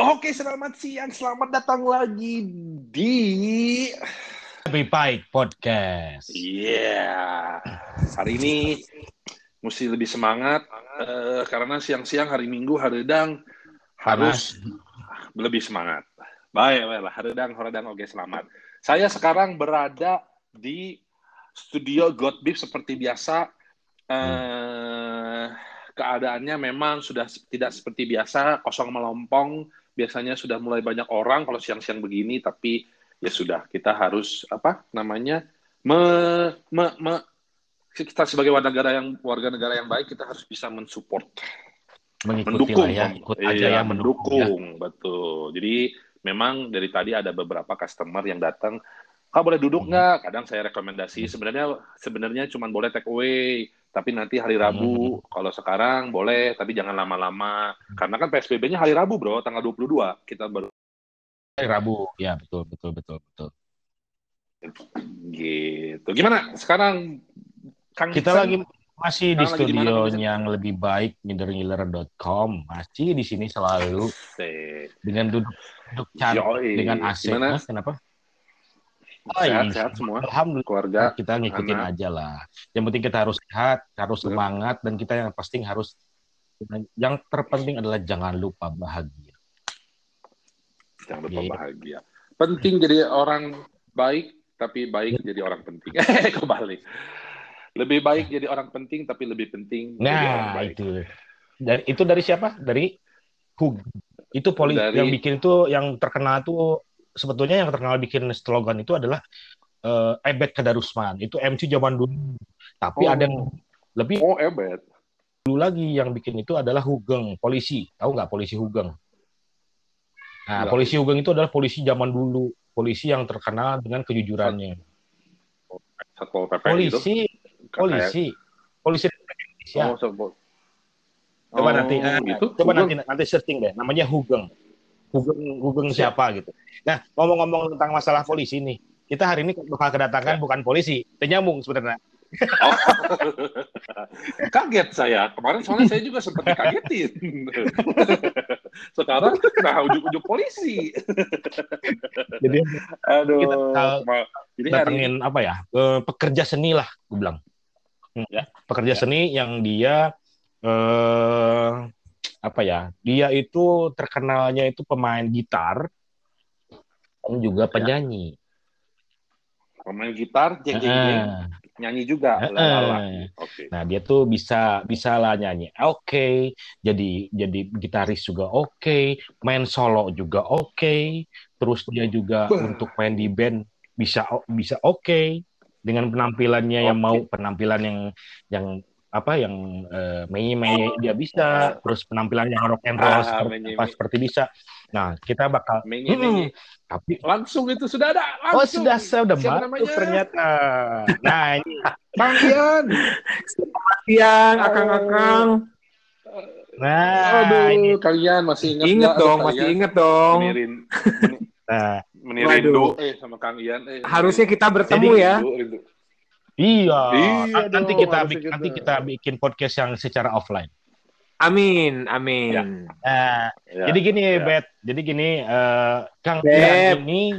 Oke, selamat siang. Selamat datang lagi di Lebih Baik Podcast. Iya. Hari ini mesti lebih semangat eh, karena siang-siang hari Minggu haredang harus lebih semangat. Baik, baiklah. Haredang, haredang. Oke, selamat. Saya sekarang berada di studio God Beef seperti biasa. Eh, keadaannya memang sudah tidak seperti biasa, kosong melompong. Biasanya sudah mulai banyak orang kalau siang-siang begini, tapi ya sudah kita harus apa namanya me, me, me, kita sebagai warga negara yang warga negara yang baik kita harus bisa mensupport Mengikuti mendukung ya, ikut aja Iya, ya mendukung. ya. betul jadi memang dari tadi ada beberapa customer yang datang kak boleh duduk Hmm. nggak kadang saya rekomendasi sebenarnya sebenarnya cuma boleh take away tapi nanti hari Rabu Hmm. kalau sekarang boleh tapi jangan lama-lama karena kan PSBB-nya hari Rabu bro tanggal 22 kita baru Hari Rabu, ya betul betul betul betul. gitu gimana sekarang Kang Kita lagi masih di lagi studio yang lebih baik ngiler-ngiler.com. Masih di sini selalu dengan duduk duduk cantik dengan AC. Gimana? Kenapa? Oh, iya. sehat-sehat semua Alhamdulillah keluarga kita ngikutin anak. aja lah. Yang penting kita harus sehat, harus semangat dan kita yang pasti harus yang terpenting adalah jangan lupa bahagia. Jangan lupa Gitu. bahagia. Penting jadi orang baik, tapi baik jadi orang penting. Kembali. Lebih baik jadi orang penting, tapi lebih penting jadi orang Nah, baik. itu. Dari itu dari siapa? Dari Hug. Itu poli Dari- yang bikin itu yang terkenal tuh sebetulnya yang terkenal bikin slogan itu adalah eh, Ebet Kadarusman. Itu MC zaman dulu. Tapi Oh. ada yang lebih Oh, ebet. dulu lagi yang bikin itu adalah Hugeng, polisi. Tahu nggak polisi Hugeng? Nah, Nggak. polisi Hugeng itu adalah polisi zaman dulu, polisi yang terkenal dengan kejujurannya. Satpol PP gitu. Polisi, polisi, polisi Indonesia. Oh, Satpol. Coba Oh, nanti, eh, gitu. coba nanti nanti searching deh. Namanya Hugeng. Hugeng, Hugeng siapa gitu. Nah, ngomong-ngomong tentang masalah polisi nih, kita hari ini bakal kedatangan bukan polisi, itu nyambung sebenarnya. Oh. Kaget saya. Kemarin soalnya saya juga sempat dikagetin. Sekarang nah ujung-ujung polisi. Jadi Aduh. Kita, Jadi hari apa ya? pekerja seni lah, gue bilang. Hmm, Ya. Pekerja Ya. seni yang dia eh apa ya? Dia itu terkenalnya itu pemain gitar dan juga Ya. penyanyi. pemain gitar, jeng jeng jeng, nyanyi juga. Heeh. Lalala. Oke. Nah, dia tuh bisa bisa lah nyanyi. Oke, jadi jadi gitaris juga oke, main solo juga oke. Terus dia juga Bah. untuk main di band bisa bisa oke dengan penampilannya yang Oke. mau penampilan yang yang apa yang eh, menye dia bisa, terus penampilan yang rock and roll Ah, seperti, menye- apa, seperti bisa. Nah, kita bakal Menye, Hmm, menye. tapi Langsung itu sudah ada. oh Langsung. sudah saya udah Siapa masuk namanya? ternyata. Nah, ini Bang Ian. siang, Oh. akang-akang. nah, ini Aduh, kalian masih ingat? Aduh, dong, masih inget dong. Menirin, nah menirin Waduh. eh sama Kang Ian. Eh, Harusnya kita bertemu Jadi, ya. Rindu, rindu. Iya, Iya nanti dong, kita harusnya bik- kita. nanti kita bikin podcast yang secara offline. Amin, amin. Ya. Nah, Ya, jadi gini, ya. Bet. Jadi gini, eh, Kang. Ian ini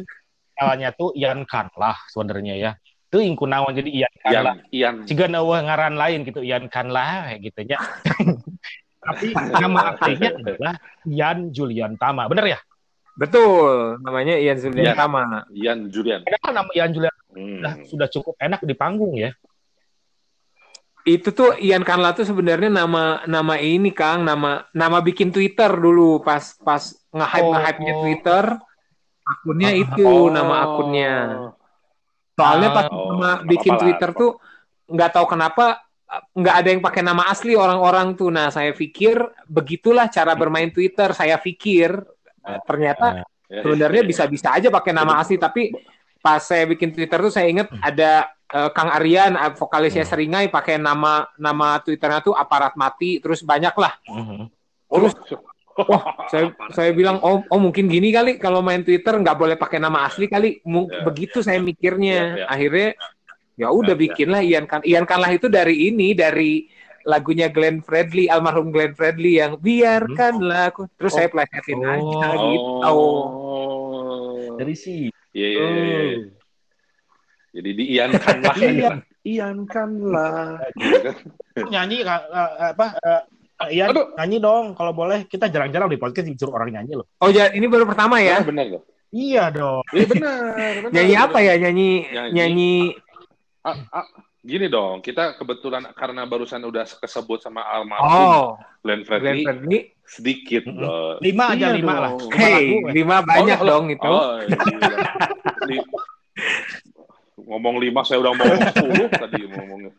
awalnya tuh Ian Kan lah sebenarnya ya. Itu ingku nawan jadi Ian Kan Ian, lah. Ian. Jika nawa ngaran lain gitu, Ian Kan lah kayak gitu ya. Tapi nama aslinya adalah Ian Julian Tama. Bener ya? Betul, namanya Ian Zulian Ya. Tama. Ian Julian. Kenapa nama Ian Julian Hmm. sudah, sudah cukup enak di panggung ya? Itu tuh Ian Kanla tuh sebenarnya nama nama ini Kang, nama nama bikin Twitter dulu pas pas nge-hype nge-hype-nya Oh. Twitter. Akunnya Ah, itu Oh. nama akunnya. Soalnya pas Oh, nama bikin apa-apa lah. Twitter tuh nggak tahu kenapa nggak ada yang pakai nama asli orang-orang tuh. Nah, saya pikir begitulah cara bermain Twitter. Saya pikir ternyata Ya, sebenarnya ya, bisa-bisa aja pakai nama asli tapi pas saya bikin Twitter tuh saya inget ada eh, Kang Aryan vokalisnya Hmm. Seringai pakai nama nama Twitternya tuh aparat mati terus banyak lah Mhm. terus saya saya bilang oh oh mungkin gini kali kalau main Twitter nggak boleh pakai nama asli kali Mu- Ya. begitu saya mikirnya Ya, ya. akhirnya ya udah ya. bikinlah Ian Kan Ian Kanlah itu dari ini dari lagunya Glenn Fredly, almarhum Glenn Fredly yang biarkanlah aku. Terus Oh. saya plesetin Oh. aja gitu. Oh. Dari si. Iya, iya, iya, iya. Jadi diiankanlah. Iya. Iankanlah. Gitu kan. nyanyi eh, eh, apa? eh, Ian, Aduh. nyanyi dong kalau boleh. Kita jarang-jarang di podcast disuruh orang nyanyi loh. Oh, ja- ini baru pertama ya? Ah, benar loh. Iya dong. Iya benar. benar, Nyanyi apa ya? Nyanyi Nyanyi. nyanyi Ah, ah, gini dong, kita kebetulan karena barusan udah kesebut sama almarhum Oh, Glenn Glenn Fredly Fredly. sedikit Mm-mm. loh. Lima aja, Iya lima dong. lah. Hey, eh. lima banyak Oh, dong itu. Oh, iya. Ngomong lima saya udah ngomong sepuluh tadi ngomongnya.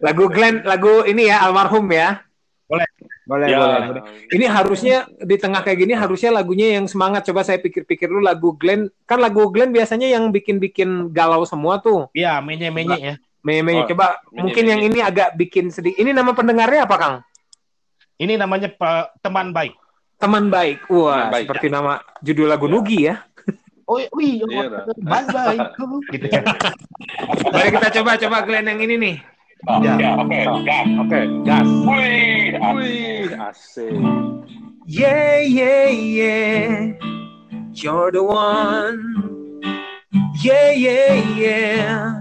Lagu Glenn, lagu ini ya almarhum ya. Boleh. Boleh, Ya, boleh, boleh. Ini harusnya di tengah kayak gini harusnya lagunya yang semangat. Coba saya pikir-pikir dulu lagu Glenn. Kan lagu Glenn biasanya yang bikin-bikin galau semua tuh. Iya, menye-menye ya. Meme Oh, coba menye- mungkin yang menye. ini agak bikin sedih. Ini nama pendengarnya apa, Kang? Ini namanya Pak, teman baik. Teman baik. Wah, Teman Baik. seperti nama judul lagu Ya. Nugi ya. Oh, wih, Iya, dah. teman baikku. Gitu ya. Mari kita coba coba Glenn yang ini nih. Ya. Oke, gas, oke, gas. Wih, wih, asik. Yeah, yeah, yeah. You're the one. Yeah, yeah, yeah.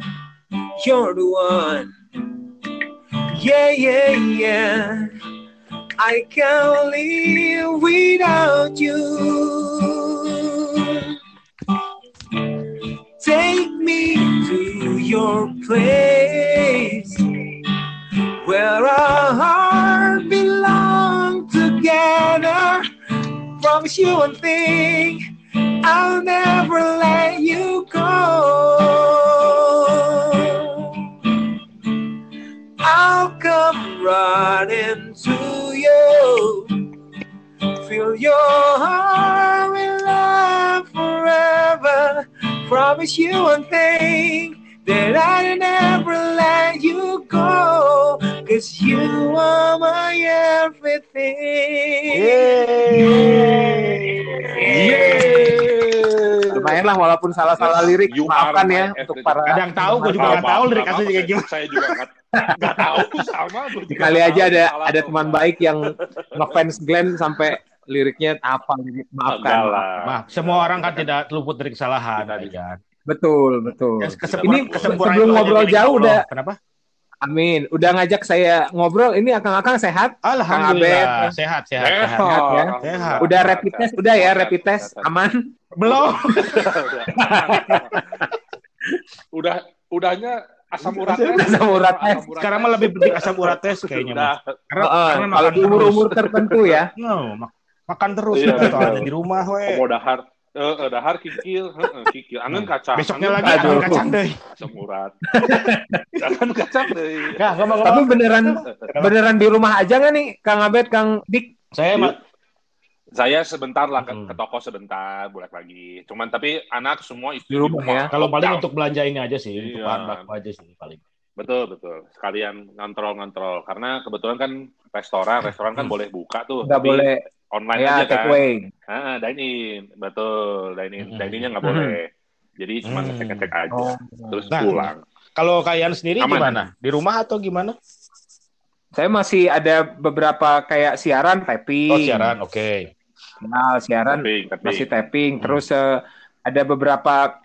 You're the one. Yeah, yeah, yeah. I can't live without you. Take me to your place where our hearts belong together. Promise you one thing, I'll never let you go. I'll come running to you, fill your heart with love forever. Promise you one thing that I'll never let you go. Cause you are my everything. Lumayan lah walaupun salah-salah lirik, You maafkan ya untuk para Kadang tahu, gue juga nggak tahu lirik aslinya kayak gimana. Saya juga nggak nggak tahu sama. Kali aja ada ada teman baik yang ngefans Glenn sampai liriknya apa gitu. Maafkan. lah. Maaf, semua orang kan tidak luput dari kesalahan. Ya kan? Betul, betul. Ya, Ini kesempurnaan sebelum ngobrol jauh udah Kenapa? amin. Udah ngajak saya ngobrol ini akang-akang sehat? Alhamdulillah sehat sehat Sehat, sehat. Sehat ya. Sehat. Udah rapid test, udah ya rapid test aman. Belum. udah udahnya asam uratnya Asam uratnya. Sekarang mah lebih penting asam urat tes kayaknya. Karena, Heeh, karena kalau makan di umur-umur tertentu ya. No, mak- makan terus Iya, betul. ada di rumah we. Komo dahar eh eh, dahar kikil heeh kikil angen kacang Besoknya lagi ada kacang deh. asam urat jangan kacang deh Nah, Tapi beneran beneran di rumah aja nggak nih Kang Abed, Kang Dik? saya mah saya sebentar lah ke, Hmm. ke toko sebentar bolak lagi cuman tapi anak semua istri Di rumah ya? kalau paling untuk belanja ini aja sih, untuk Iya. bahan baku aja sih paling. betul betul sekalian ngontrol-ngontrol karena kebetulan kan restoran restoran kan Hmm. boleh buka tuh Nggak tapi boleh online ya aja take kan away. ah dine in betul dine in Hmm. dine innya nggak Hmm. boleh jadi cuma Hmm. ngecek ngecek aja Oh. terus Nah, pulang Kalau kalian sendiri Aman. gimana? Di rumah atau gimana? Saya masih ada beberapa kayak siaran tapping. Oh siaran, oke. Nah, siaran tapi tapi masih tapping. Hmm. Terus eh, ada beberapa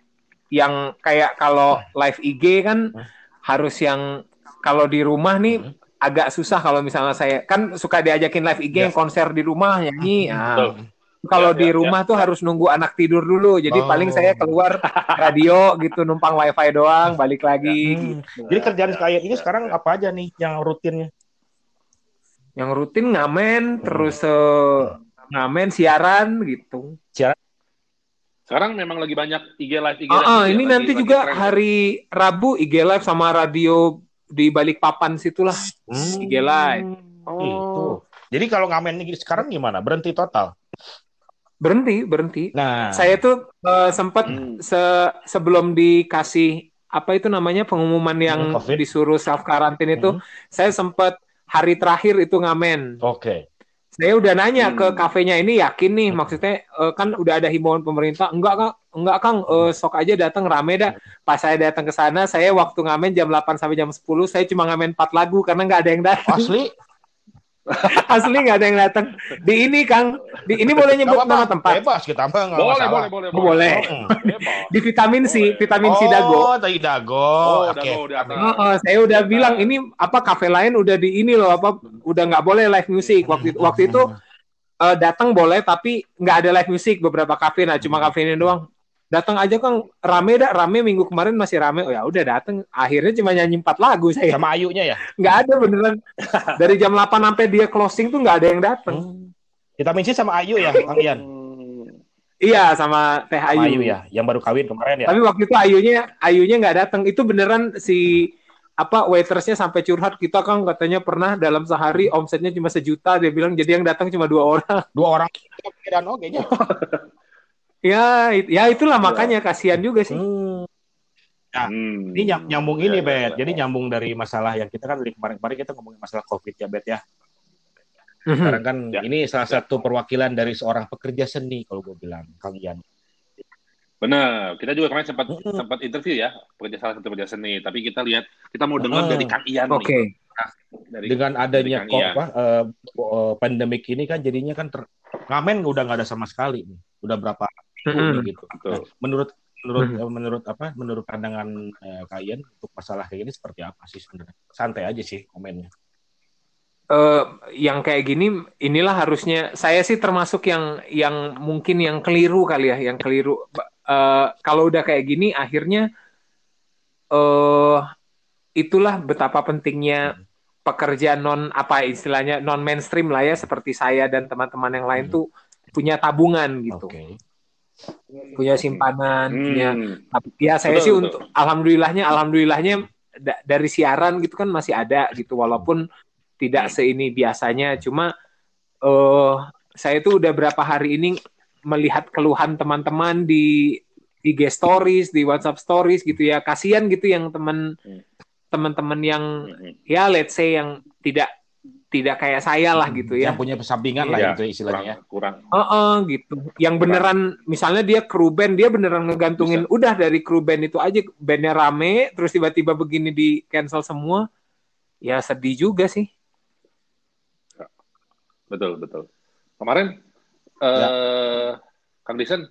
yang kayak kalau live IG kan Hmm. harus yang kalau di rumah nih Hmm. agak susah kalau misalnya saya kan suka diajakin live IG Ya. yang konser di rumah nyanyi. Nah, Betul. kalau Ya, di ya, rumah tuh harus nunggu anak tidur dulu. Jadi Oh. paling saya keluar radio gitu numpang wifi doang, balik lagi. Hmm. gitu. Jadi kerjaan Ya, kalian ini ya, sekarang ya. apa aja nih yang rutinnya? Yang rutin ngamen, Hmm. terus eh, ngamen siaran gitu. sekarang memang lagi banyak IG live IG Ah, live ah, juga, ini lagi- nanti lagi juga tren. hari Rabu IG Live sama radio di balik papan situlah. Hmm. IG Live. Itu. Jadi kalau ngamen ini sekarang gimana? Berhenti total. Berhenti, berhenti. Nah, Saya tuh eh, sempat Hmm. se- sebelum dikasih apa itu namanya pengumuman yang Covid. disuruh self karantin itu, Hmm. saya sempat hari terakhir itu ngamen. oke. Saya udah nanya Hmm. ke kafenya ini yakin nih maksudnya eh, kan udah ada himbauan pemerintah enggak kang enggak kang eh, sok aja datang rame dah pas saya datang ke sana saya waktu ngamen jam 8 sampai jam 10 saya cuma ngamen 4 lagu karena nggak ada yang datang Asli? asli nggak ada yang datang di ini kang di ini boleh nyebut Nggak nama tempat Bebas kita mah nggak Boleh, boleh, boleh, Oh, boleh. Hmm. Di vitamin C Boleh. vitamin C dago Oh, tadi dago. Oh, Oke. Dago di atas. Heeh, saya udah bilang ini apa kafe lain udah di ini loh apa udah nggak boleh live music waktu itu waktu itu eh, datang boleh tapi nggak ada live music beberapa kafe nah cuma kafe ini doang datang aja kang. Rame dah rame. Minggu kemarin masih rame. Oh ya udah datang. Akhirnya cuma nyanyi empat lagu saya. Sama Ayunya ya. nggak ada beneran. Dari jam 8 sampai dia closing tuh nggak ada yang datang. Vitamin C sama Ayu ya, Kang Ian. Hmm. iya sama Teh Sama Ayu, Ayu ya, yang baru kawin kemarin ya. tapi waktu itu Ayunya Ayunya nggak datang. Itu beneran si apa waitersnya sampai curhat kita kan katanya pernah dalam sehari omsetnya cuma sejuta. Dia bilang jadi yang datang cuma dua orang. Dua orang. Dan oke nya. Ya it- ya itulah makanya kasihan juga sih Hmm. Hmm. Ini nyam- nyambung ini, Ya, ya, Bet. ya. Jadi nyambung dari masalah yang kita kan dari kemarin-kemarin kita ngomongin masalah COVID ya, Bet ya. Mhm. Sekarang kan Ya. ini salah satu perwakilan dari seorang pekerja seni kalau gue bilang, Kang Ian. Benar, kita juga kemarin sempat Mm-mm. sempat interview ya pekerja salah satu pekerja seni. Tapi kita lihat kita mau dengar Mm. dari Kang Ian oke nih. Dari, Dengan adanya Ian. apa eh, eh, pandemik ini kan jadinya kan ter, ngamen udah nggak ada sama sekali nih. Udah berapa Mhm. nih gitu. Nah, menurut menurut Mhm. eh, menurut apa? Menurut pandangan eh, Kak Ian untuk masalah kayak gini seperti apa sih sebenarnya? Santai aja sih komennya. Eh, yang kayak gini inilah harusnya saya sih termasuk yang yang mungkin yang keliru kali ya yang keliru eh, kalau udah kayak gini akhirnya eh itulah betapa pentingnya pekerjaan non apa istilahnya non mainstream lah ya seperti saya dan teman-teman yang lain Hmm. tuh punya tabungan gitu Oke. Punya simpanan punya Hmm. ya saya Betul, sih betul. untuk alhamdulillahnya alhamdulillahnya da- dari siaran gitu kan masih ada gitu walaupun tidak seini biasanya cuma eh saya tuh udah berapa hari ini melihat keluhan teman-teman di IG stories di WhatsApp stories gitu ya kasihan gitu yang teman Hmm. teman-teman yang Hmm. ya let's say yang tidak tidak kayak saya lah gitu ya Yang punya sampingan lah Iya, gitu istilahnya ya. kurang, kurang. Heeh, gitu. Yang beneran misalnya dia kru band, dia beneran ngegantungin udah dari kru band itu aja bandnya rame, terus tiba-tiba begini di cancel semua. Ya sedih juga sih. Betul, betul. Kemarin eh Kang Disen.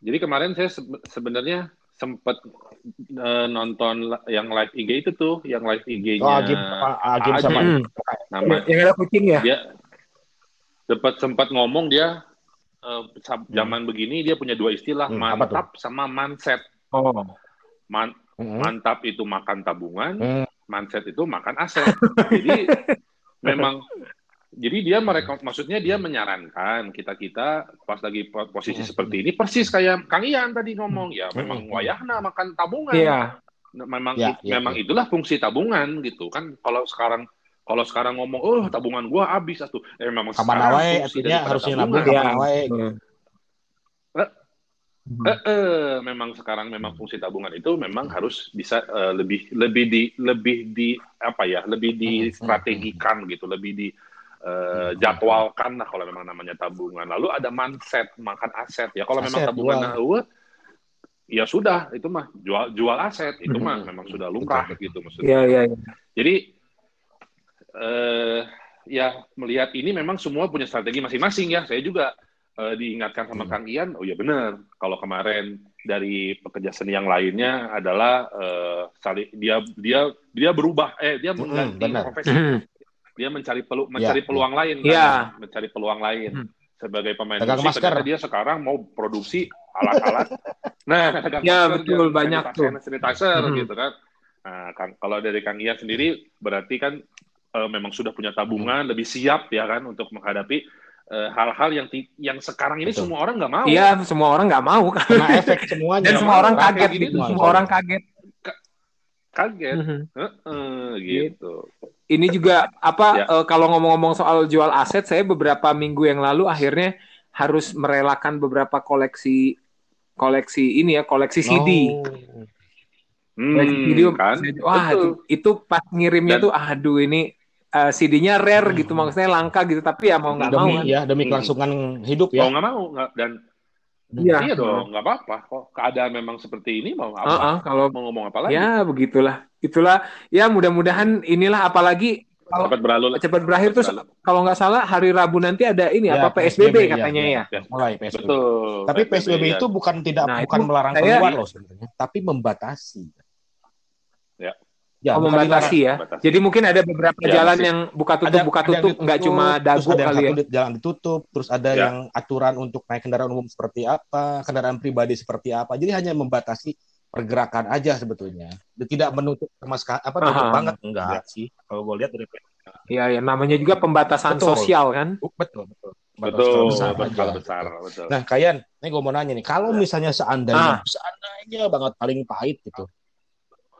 Jadi kemarin saya sebe- sebenarnya sempat eh, nonton yang live IG itu tuh, yang live IG-nya Oh, Agim, Agim Agim. sama Hmm. nama Yang ada kucing ya? dia sempat sempat ngomong dia eh, sa- Hmm. zaman begini dia punya dua istilah Hmm, mantap sama manset. Oh. Man- Mm-mm. mantap itu makan tabungan, Hmm. manset itu makan aset. Jadi memang jadi dia mereka maksudnya dia menyarankan kita kita pas lagi po- posisi Hmm. seperti ini persis kayak Kang Ian tadi ngomong ya memang Hmm. wayahna makan tabungan. Iya. Nah, memang Ya, ya, memang ya. itulah fungsi tabungan gitu kan kalau sekarang kalau sekarang ngomong oh tabungan gua habis atuh eh memang wae fungsi artinya harusnya nabung Iya. kamana wae. Hmm. Eh, eh, memang sekarang memang fungsi tabungan itu memang harus bisa eh, lebih lebih di lebih di apa ya lebih distrategikan gitu lebih di eh, jadwalkan lah kalau memang namanya tabungan lalu ada mindset makan aset ya kalau memang Aset, tabungan jual. eueuh, ya sudah itu mah jual jual aset itu mah memang sudah lumrah Betul, gitu maksudnya Iya, iya. iya. jadi eh ya melihat ini memang semua punya strategi masing-masing ya. Saya juga eh, diingatkan sama Hmm. Kang Ian, oh ya benar. Kalau kemarin dari pekerja seni yang lainnya adalah saling dia dia dia berubah eh dia Hmm, mengganti benar. profesi. Dia mencari pelu mencari Ya, peluang lain kan, Ya. mencari peluang lain. Hmm. Sebagai pemain Pegang musik, masker. dia sekarang mau produksi alat-alat. nah, Ya, masker, betul, dia banyak tuh. sanitizer Hmm. gitu kan. Nah, Kang- kalau dari Kang Ian sendiri berarti kan eh, memang sudah punya tabungan, lebih siap ya kan untuk menghadapi eh, hal-hal yang yang sekarang ini Betul. semua orang nggak mau. Iya, semua orang nggak mau kan. Kena efek semuanya. Dan semua orang kaget gitu. tuh Semua orang kaget. Kaget, Mhm. Heeh, gitu. Ini juga apa Ya. eh, kalau ngomong-ngomong soal jual aset, saya beberapa minggu yang lalu akhirnya harus merelakan beberapa koleksi koleksi ini ya, koleksi CD. Oh. Hmm, Koleksi CD kan? wah itu, Betul. itu pas ngirimnya Dan- tuh aduh ini uh, CD-nya rare gitu maksudnya langka gitu tapi ya mau nggak mau demi kan. ya demi Hmm. kelangsungan hidup Mau ya nggak mau nggak dan Iya. iya dong nggak apa-apa kok keadaan memang seperti ini mau apa Heeh, kalau mau ngomong apa lagi ya begitulah itulah ya mudah-mudahan inilah apalagi kalau cepat berlalu cepat berakhir terus Berlalu. kalau nggak salah hari Rabu nanti ada ini Ya, apa PSBB, PSBB ya, katanya ya. ya. mulai PSBB betul tapi PSBB ya. itu bukan tidak Nah, bukan itu melarang saya- keluar loh sebenarnya tapi membatasi Ya. ya Oh, membatasi ya. Membatasi. Jadi mungkin ada beberapa Ya, jalan mesti. yang buka tutup buka ada yang tutup nggak cuma terus dago ada yang kali ya. satu di- jalan ditutup terus ada Ya. yang aturan untuk naik kendaraan umum seperti apa kendaraan pribadi seperti apa jadi hanya membatasi pergerakan aja sebetulnya tidak menutup sama sekali apa tutup Aha. banget enggak Ya. sih kalau gue lihat dari Iya, ya namanya juga pembatasan Betul. sosial kan. Betul betul betul besar betul aja. besar betul Nah, kalian, ini gue mau nanya nih, kalau misalnya seandainya, Ah. seandainya banget paling pahit gitu,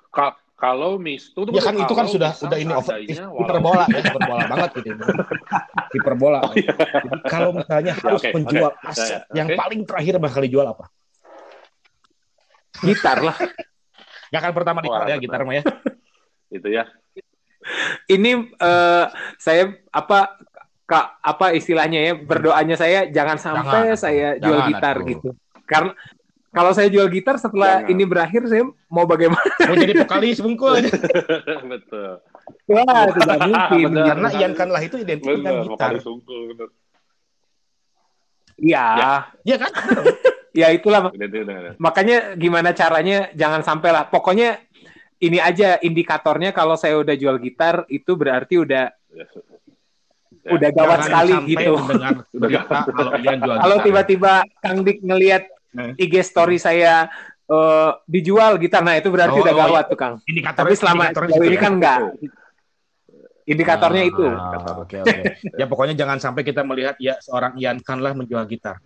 Ka- kalau mis tuh ya kan itu kan sudah misal udah ini over, hiperbola ya, hiperbola banget gitu, hiperbola. Oh, iya. Jadi kalau misalnya harus oke, menjual oke. aset Oke. yang paling terakhir bakal dijual apa? Gitar lah. Gak akan pertama dijual ya gitar mah ya. itu ya Ini eh, saya apa kak apa istilahnya ya berdoanya saya jangan sampai Jangan, saya jual jangan, gitar atuh. gitu. Karena kalau saya jual gitar setelah Jangan. ini berakhir saya mau bagaimana? Mau jadi vokalis bungkul aja. betul Wah, tidak mungkin. Benar. Karena Ian Kanlah itu identik dengan gitar. vokalis unggul benar Iya, Iya kan? ya itulah Benar, benar, benar. makanya gimana caranya jangan sampai lah pokoknya ini aja indikatornya kalau saya udah jual gitar itu berarti udah Ya, Ya. udah gawat Jangan sekali gitu kalau Ian jual kalau tiba-tiba Kang Dik ngelihat. IG story saya eh, dijual gitar nah itu berarti Oh, udah oh, gawat tuh Kang Indikator, tapi selama ini ya. kan enggak indikatornya Ah, itu Oke oke. Ya pokoknya jangan sampai kita melihat ya seorang Ian Kanlah menjual gitar.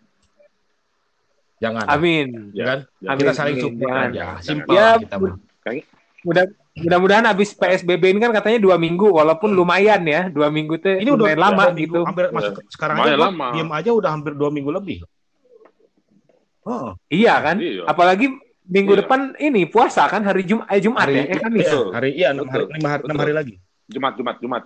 Jangan. amin Ya kan? Ya. Amin, kita saling amin. support Jangan. aja. Jangan. Simpel Ya, kita. mudah mudah-mudahan habis PSBB ini kan katanya dua minggu walaupun lumayan ya dua minggu tuh Ini udah lumayan lama minggu, gitu Hampir masuk sekarang Lumayan aja lama. diam aja udah hampir dua minggu lebih. Oh, iya kan? Iya. apalagi minggu Iya. depan ini puasa kan hari Jumat eh Jumat hari ya eh, Kamis Betul. hari iya enam hari, hari, enam Betul. hari lagi. Jumat Jumat Jumat.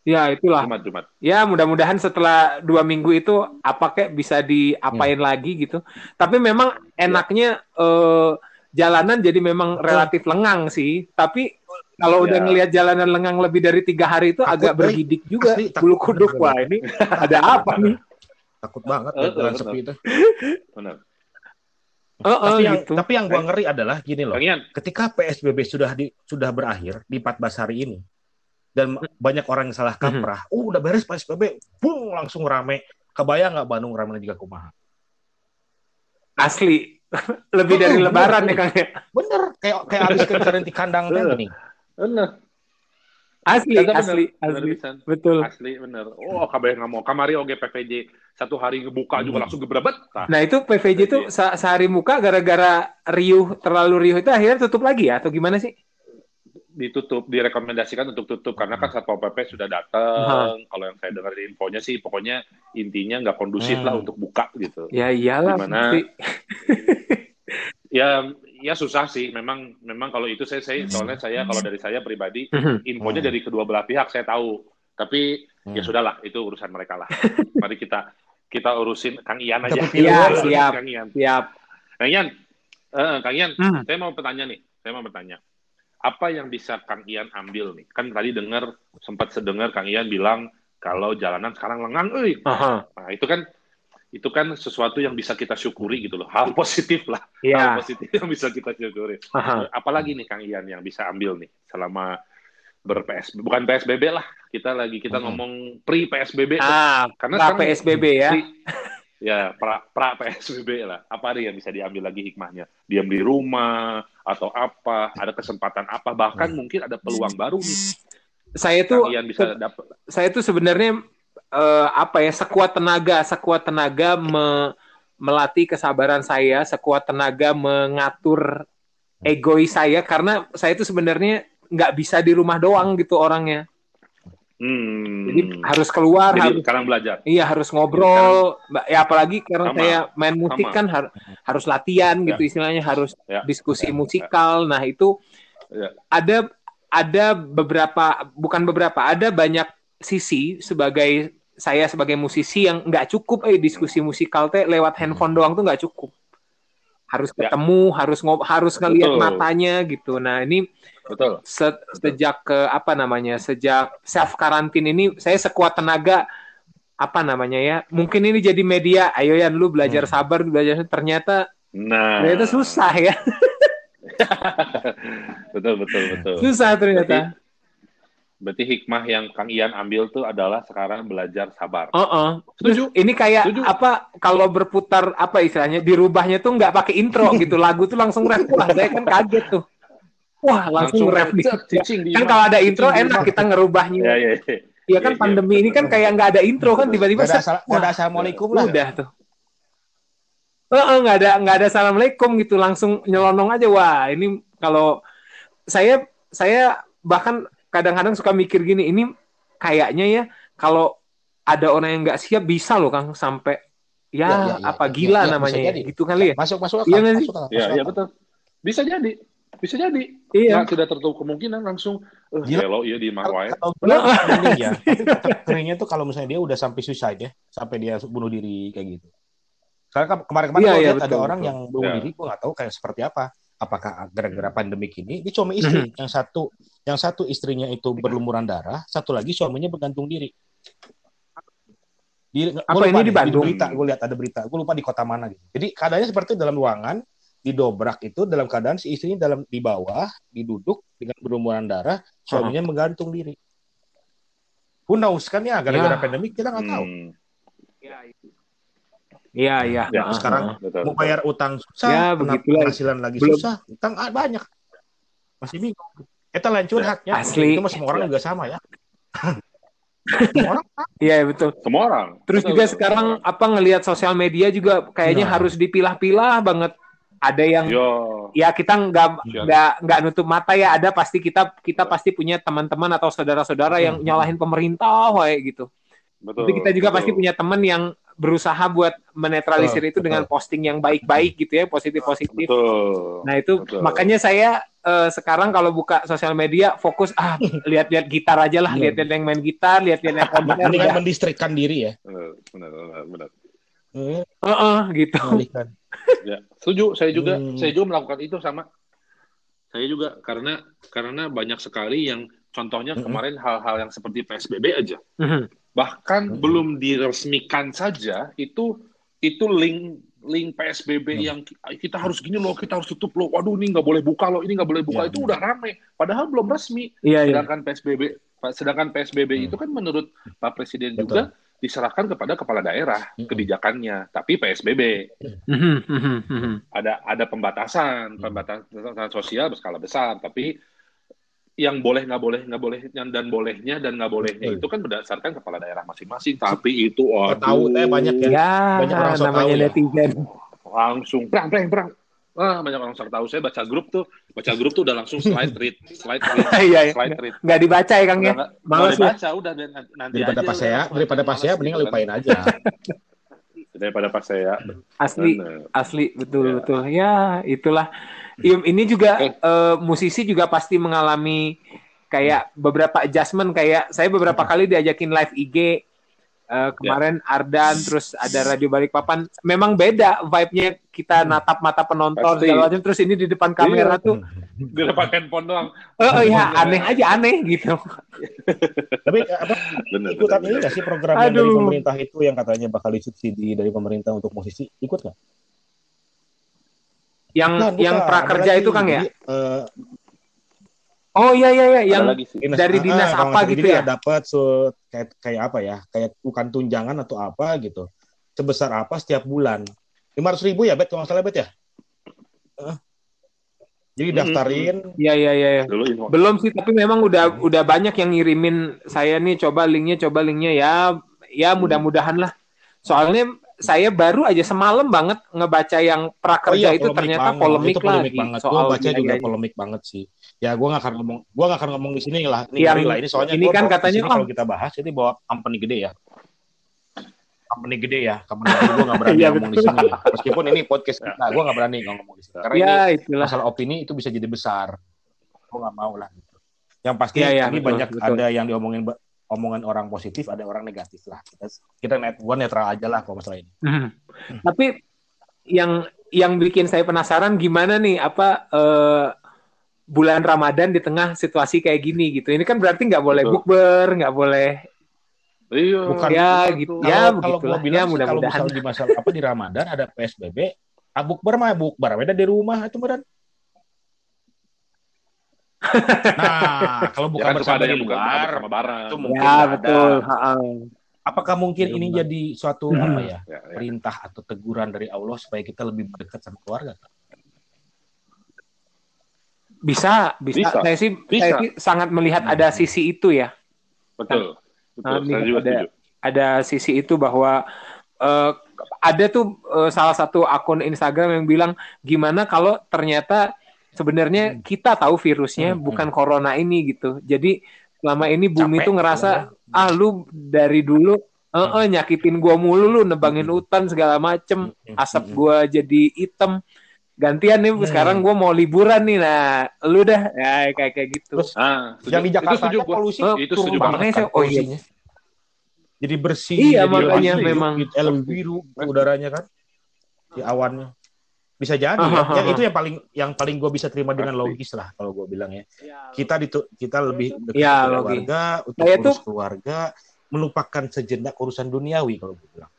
Ya itulah. Jumat Jumat. Ya mudah-mudahan setelah dua minggu itu apa kayak bisa diapain Hmm. lagi gitu. Tapi memang enaknya eh, jalanan jadi memang relatif lengang sih. Tapi kalau udah Ya. ngelihat jalanan lengang lebih dari tiga hari itu Takut, agak bergidik juga. Asli, takut bulu kuduk wah ini ada apa nih Takut banget Eh, jalan betul. sepi itu. benar Eh, eh, tapi yang gitu. tapi yang gua ngeri adalah gini loh. Kang Ian Ketika PSBB sudah di sudah berakhir di 14 hari ini dan ma- banyak orang yang salah kaprah, oh udah beres PSBB, bung langsung rame. Kebayang nggak Bandung rame juga kumaha? asli lebih Oh, dari bener, lebaran bener. ya Kang ya. Bener, kayak kayak habis kencaran di kandang teh Bener. Asli bener, asli bener asli pisan. betul asli bener oh kabeh nggak mau kamari oge PVJ satu hari ngebuka juga Hmm. langsung gebrebet Tah. Nah itu PVJ itu se- sehari muka gara-gara riuh terlalu riuh itu akhirnya tutup lagi ya atau gimana sih? ditutup direkomendasikan untuk tutup karena kan satpol pp sudah datang kalau yang saya dengar di infonya sih pokoknya intinya nggak kondusif Hmm. lah untuk buka gitu Ya iyalah. Gimana? pasti. ya ya susah sih memang memang kalau itu saya saya soalnya saya kalau dari saya pribadi Mhm. infonya Hmm. dari kedua belah pihak saya tahu tapi ya Hmm. sudahlah itu urusan mereka lah mari kita kita urusin Kang Ian aja urusin Siap. Kang Ian Siap. Kang Ian eh, Kang Ian Hmm. saya mau bertanya nih saya mau bertanya apa yang bisa Kang Ian ambil nih kan tadi dengar sempat sedengar Kang Ian bilang kalau jalanan sekarang lengang Aha. nah itu kan itu kan sesuatu yang bisa kita syukuri gitu loh hal positif lah Ya. hal positif yang bisa kita syukuri Aha. apalagi nih Kang Ian yang bisa ambil nih selama ber-PS bukan PSBB lah kita lagi kita Hmm. ngomong pre PSBB Ah, karena pra PSBB ya. pre- ya pra, pra PSBB lah apa nih yang bisa diambil lagi hikmahnya diam di rumah atau apa ada kesempatan apa bahkan Hmm. mungkin ada peluang baru nih Saya Kang tuh Ian bisa dapat saya tuh sebenarnya eh, apa ya sekuat tenaga sekuat tenaga me- melatih kesabaran saya sekuat tenaga mengatur egois saya karena saya tuh sebenarnya nggak bisa di rumah doang gitu orangnya hmm, jadi harus keluar jadi harus sekarang belajar iya harus ngobrol Mbak, ya apalagi karena Sama. saya main musik Sama. kan har- harus latihan Ya. gitu istilahnya harus Ya. diskusi Ya. musikal nah itu Ya. ada ada beberapa bukan beberapa ada banyak sisi sebagai saya sebagai musisi yang nggak cukup eh diskusi musikal teh lewat handphone doang tuh nggak cukup harus Ya. ketemu harus ngob harus ngelihat Betul. matanya gitu nah ini Betul. se- sejak ke apa namanya sejak self karantin ini saya sekuat tenaga apa namanya ya mungkin ini jadi media ayo ya lu belajar Hmm. sabar belajar ternyata Nah. ternyata susah ya betul betul betul. susah ternyata Berarti hikmah yang Kang Ian ambil tuh adalah sekarang belajar sabar. Oh. Terus Setuju. ini kayak Setuju. apa kalau berputar apa istilahnya dirubahnya tuh nggak pakai intro gitu lagu tuh langsung rap wah saya kan kaget tuh wah langsung, rap nih cek, cicing di kan kalau ada intro Cicing enak kita ngerubahnya Ya ya. ya. Iya kan Iya, iya, pandemi ini kan kayak nggak ada intro kan tiba-tiba ada, asal- ada assalamualaikum lah. udah tuh Heeh, nggak ada nggak ada assalamualaikum gitu langsung nyelonong aja wah ini kalau saya saya bahkan kadang-kadang suka mikir gini ini kayaknya ya kalau ada orang yang nggak siap bisa loh kang sampai ya, Ya, ya, ya, apa ya, gila ya, namanya ya, gitu kali ya Masuk masuk Iya akal. sih? masuk Ya, masuk ya akal. betul. Bisa jadi. Bisa jadi. iya Nggak tidak tertutup kemungkinan langsung eh Gila. hello iya di imah wae. Kalau mending ya. Tuh kalau misalnya dia udah sampai suicide ya, sampai dia bunuh diri kayak gitu. Karena kemarin-kemarin Iya, gue iya, lihat ada betul, orang betul. yang bunuh Iya. diri, gue nggak tahu kayak seperti apa. Apakah gara-gara pandemi ini? Dia cuma istri. Yang satu, yang satu istrinya itu berlumuran darah, satu lagi suaminya bergantung diri. Di, Apa lupa ini di Bandung? berita, gue lihat ada berita. Gue lupa di kota mana gitu. Jadi keadaannya seperti dalam ruangan, didobrak itu dalam keadaan si istrinya dalam di bawah, diduduk dengan berlumuran darah, suaminya menggantung diri. Who knows kan ya gara-gara Ya. pandemi kita nggak tahu. Hmm, iya iya Ya, Heeh, sekarang heeh. betul. Mau bayar utang susah, Ya, penghasilan lagi Belum. susah, utang ah, banyak. Masih bingung. Kita lain curhatnya. Asli. Itu semua orang Ya. juga sama ya. semua orang iya betul Semua orang. terus Betul, juga betul. sekarang apa ngelihat sosial media juga kayaknya Nah. harus dipilah-pilah banget ada yang Yo. ya kita nggak Iya. nggak nggak nutup mata ya ada pasti kita kita pasti punya teman-teman atau saudara-saudara yang Hmm. nyalahin pemerintah wae gitu Betul. tapi kita juga betul. pasti punya teman yang berusaha buat menetralisir Betul, itu dengan betul. posting yang baik-baik gitu ya positif-positif Betul. nah itu Betul. makanya saya eh, sekarang kalau buka sosial media fokus ah lihat-lihat gitar aja lah Iya. lihat-lihat yang main gitar lihat-lihat yang konser mendingan udah. mendistrikkan diri ya. Benar, benar, benar, benar. Eh, Heeh, gitu. Ya, setuju. Saya juga, Hmm. saya juga melakukan itu sama. Saya juga karena karena banyak sekali yang contohnya Mm-mm. kemarin hal-hal yang seperti PSBB aja. Mhm. Bahkan Mm-mm. belum diresmikan saja itu itu link link PSBB Hmm. yang ki- kita harus gini loh, kita harus tutup loh. Waduh, ini nggak boleh buka loh, ini nggak boleh buka. Ya, itu benar. udah rame. Padahal belum resmi. iya Sedangkan PSBB sedangkan PSBB Hmm. itu kan menurut Pak Presiden Betul. juga diserahkan kepada kepala daerah Mm-mm. kebijakannya. Tapi PSBB mhm. ada ada pembatasan Hmm. pembatasan sosial berskala besar tapi yang boleh nggak boleh nggak boleh dan bolehnya dan nggak bolehnya Betul. itu kan berdasarkan kepala daerah masing-masing tapi itu waduh, tahu teh banyak ya. ya Banyak orang so namanya tahu ya. netizen langsung perang perang perang ah banyak orang tahu saya baca grup tuh baca grup tuh udah langsung slide read slide read iya iya slide read nggak dibaca ya kang ya Udah nggak- nggak Males ya. dibaca udah nanti Daripada aja pas saya, daripada pas saya mending gitu kan. lupain aja. daripada pas saya asli Bener. asli betul Ya. betul ya itulah Im- ini juga Eh. eh, musisi juga pasti mengalami kayak beberapa adjustment kayak saya beberapa kali diajakin live IG eh, kemarin Ardan terus ada Radio Balikpapan memang beda vibe-nya kita natap mata penonton Pasti. segala macam terus ini di depan kamera Iya. tuh di depan handphone doang oh, oh ya aneh aja aneh gitu Tapi apa bener, ikutan bener, ini nggak sih program yang dari pemerintah itu yang katanya bakal disubsidi dari pemerintah untuk musisi ikut nggak? yang Bukan, yang bukan. prakerja itu. Kang ya Jadi, eh, oh iya iya iya yang lagi sih Dari ah, dinas kalau apa gitu ya? dapat so, kayak kayak apa ya? Kayak bukan tunjangan atau apa gitu. Sebesar apa setiap bulan? 500 ribu ya, Bet? Kalau nggak salah, Bet ya? Heeh. Jadi Hmm, daftarin, iya iya iya iya. info Belum sih, tapi memang udah udah banyak yang ngirimin saya nih coba linknya, coba linknya ya ya mudah-mudahan lah. Soalnya saya baru aja semalam banget ngebaca yang prakerja itu polemik ternyata banget. polemik, itu polemik lagi banget. soal Gua baca juga polemik banget sih. Ya gue nggak akan ngomong, gua nggak akan ngomong di sini lah. Ini Yang lah ini soalnya ini kan katanya, sini oh. kalau kita bahas ini bawa company gede ya. Company gede ya, company gede gue nggak berani Iya, ngomong di sini. Meskipun ini podcast kita, gue nggak berani ngomong di sini. Karena ini Ya itulah. masalah opini itu bisa jadi besar. Gue nggak mau lah. Gitu. Yang pasti Iya, iya, ini betul, banyak betul. ada yang diomongin omongan orang positif, ada orang negatif lah. Kita kita net, gua netral aja lah kalau masalah ini. Mhm. Tapi yang yang bikin saya penasaran gimana nih apa eh, bulan Ramadan di tengah situasi kayak gini gitu. Ini kan berarti nggak boleh Betul. bukber, nggak boleh Iya. Bukan- ya gitu ya kalau kalau gua ya bilang sih, kalau mudah-mudahan. misalnya di masalah apa di Ramadan ada PSBB, ah, bukber mah bukber, beda di rumah itu beran. Nah, kalau Ya bukan kan suka bersama ada di luar, sama bareng. itu mungkin Ya nggak ada. betul. Ha-ha. Apakah mungkin ini Benar. jadi suatu Hmm. apa ya Ya, ya. perintah atau teguran dari Allah supaya kita lebih dekat sama keluarga? Bisa, bisa, Bisa. Saya sih Bisa. saya sih sangat melihat ada sisi itu ya. Betul. Betul. Nah, Saya juga ada- setuju. ada sisi itu bahwa eh, ada tuh eh, salah satu akun Instagram yang bilang gimana kalau ternyata sebenarnya kita tahu virusnya Hmm, bukan corona ini gitu. Jadi selama ini bumi Capek, tuh ngerasa ya. ah lu dari dulu eh eh, nyakitin gua mulu lu nebangin Hmm. hutan segala macem Hmm, asap hmm, gua jadi hitam gantian nih Hmm. sekarang gua mau liburan nih nah lu dah ya kayak kayak gitu Terus Ah. Yang di Jakarta itu setuju polusi Oh, itu setuju banget kan Oh, iya. polusinya. Jadi bersih, Iya, jadi makanya memang. eh, lebih biru udaranya kan di awannya. Bisa jadi ya. Yang ah. itu yang paling yang paling gue bisa terima dengan logis lah kalau gue bilang ya. Kita ditu- kita lebih dekat Ya, logis. keluarga untuk urus tuh- keluarga, melupakan sejenak urusan duniawi kalau gue bilang.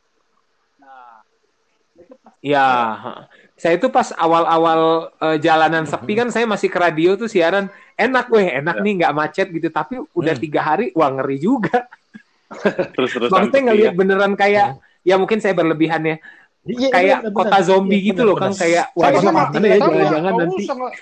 Ya, saya itu pas awal-awal eh, jalanan sepi kan saya masih ke radio tuh siaran enak weh enak Ya. nih nggak macet gitu tapi udah Hmm. tiga hari wah ngeri juga. Terus terus. Maksudnya ngelihat beneran kayak ya mungkin saya berlebihan ya Iya, kayak benar, kota benar. zombie Iya, gitu benar, loh kan benar. kayak wah Sama, ini sama. mana ya Sama, jangan-jangan nanti usah, nggak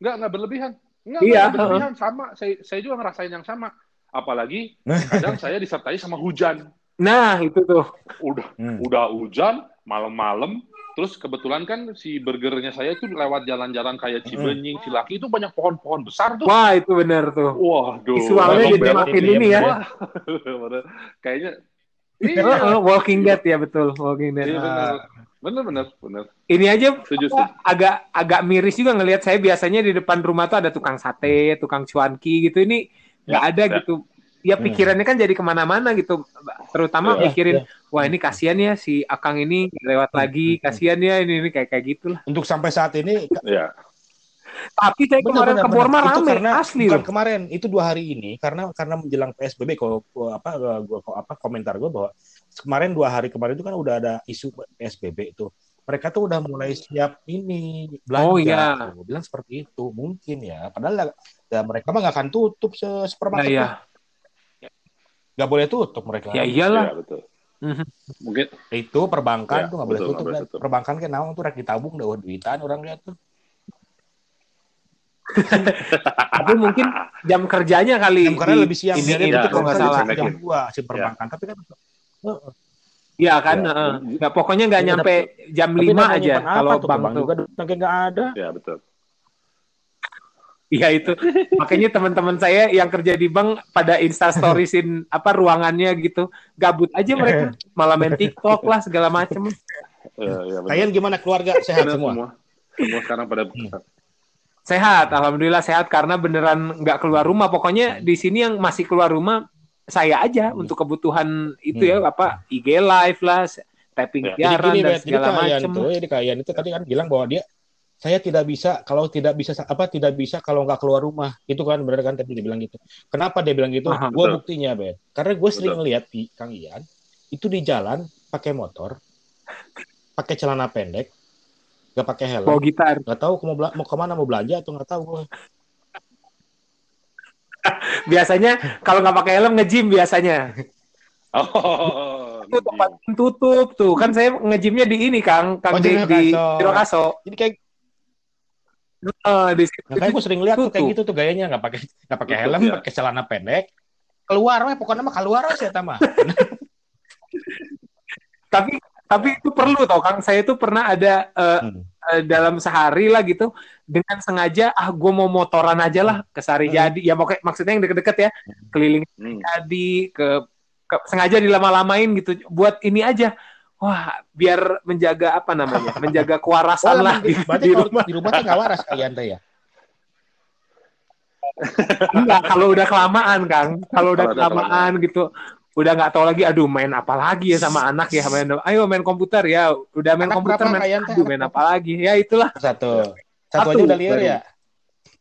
nggak nggak berlebihan. Nggak, Iya, berlebihan sama. Saya saya juga ngerasain yang sama. Apalagi kadang saya disertai sama hujan. nah itu tuh Udah Hmm. udah hujan malam-malam. Terus kebetulan kan si burgernya saya itu lewat jalan-jalan kayak Cibenying, Cilaki itu banyak pohon-pohon besar tuh. wah itu bener tuh Waduh. visualnya jadi makin ya, ini ya bener. Wah, Kayaknya Eh, iya, eh, Walking Dead ya betul Walking Dead iya benar. Benar benar benar. ini aja Setuju, agak agak miris juga ngelihat saya biasanya di depan rumah tuh ada tukang sate, tukang cuanki gitu ini nggak Ya, ada ya. gitu. Ya Hmm. pikirannya kan jadi ke mana-mana gitu. Terutama Ya, mikirin, ya. wah ini kasihan ya si Akang ini lewat lagi, Hmm. kasihan ya ini ini kayak kayak gitulah. Untuk sampai saat ini Ya. Tapi saya kemarin ke Borma Itu rame, karena asli bukan loh. kemarin, itu dua hari ini karena karena menjelang PSBB kalau apa gua apa komentar gue bahwa kemarin dua hari kemarin itu kan udah ada isu PSBB itu. Mereka tuh udah mulai siap ini belanja. Oh, iya. Gue bilang seperti itu mungkin ya. Padahal ya, mereka mah nggak akan tutup se Nah, supermarket. ya, Nggak boleh tutup mereka. ya iyalah. Ya, betul. Mhm. Mungkin Itu perbankan Ya, tuh nggak boleh tutup. kan. tutup. Perbankan kan naon tuh rek ditabung dah duitan orang lihat tuh. Tapi mungkin jam kerjanya kali. Jam di- lebih siang ini, ini, ya, kalau nggak salah. jam dua si perbankan. Tapi kan Iya kan, Ya. heeh. nggak pokoknya nggak Iya, nyampe jam tapi 5 namanya aja kalau tuh, bank bank tuh. juga duitnya nggak ada. ya betul. Iya itu. Makanya teman-teman saya yang kerja di bank pada insta storiesin apa ruangannya gitu. Gabut aja mereka. Malah main TikTok lah segala macem. Ya, ya, betul. Kalian gimana keluarga sehat semua? semua. Semua sekarang pada Sehat, alhamdulillah sehat karena beneran nggak keluar rumah. Pokoknya di sini yang masih keluar rumah saya aja Hmm. untuk kebutuhan itu ya apa IG live lah, tapping Ya. Siaran dan Bet, segala tuh, jadi kalian itu tadi kan bilang bahwa dia saya tidak bisa kalau tidak bisa apa tidak bisa kalau nggak keluar rumah itu kan benar kan tadi dia bilang gitu kenapa dia bilang gitu Aha, gue betul. buktinya bet karena gue sering di kang Ian itu di jalan pakai motor pakai celana pendek nggak pakai helm Bawa gitar. nggak tahu mau bela- mau ke mana mau belanja atau nggak tahu gue Biasanya kalau nggak pakai helm nge-gym biasanya. Oh, Itu tempat tutup tuh. Kan saya nge-gymnya di ini Kang, Kang Oh, di, di Cirokaso. Cirokaso. jadi kayak Eh, di situ. makanya gue sering lihat tuh kayak gitu tuh gayanya nggak pakai nggak pakai helm ya. pakai celana pendek keluar mah pokoknya mah keluar aja mah tapi tapi itu perlu tau Kang saya itu pernah ada eh, Hmm. eh, dalam sehari lah gitu dengan sengaja ah gue mau motoran aja lah ke Sari Hmm. Jadi ya pokoknya maksudnya yang deket-deket ya keliling Hmm. Jadi ke, ke- sengaja dilama-lamain gitu buat ini aja wah biar menjaga apa namanya menjaga kewarasan Oh, lah di, di rumah di rumah tuh nggak waras kalian teh ya Enggak, kalau udah kelamaan, Kang. Kalau udah kelamaan gitu, udah nggak tahu lagi, aduh main apa lagi ya sama anak ya, main, ayo main komputer ya, udah main Anak komputer, main, Kayan, teh? aduh main apa lagi, ya itulah. Satu. Satu, Satu, aja udah liar ya.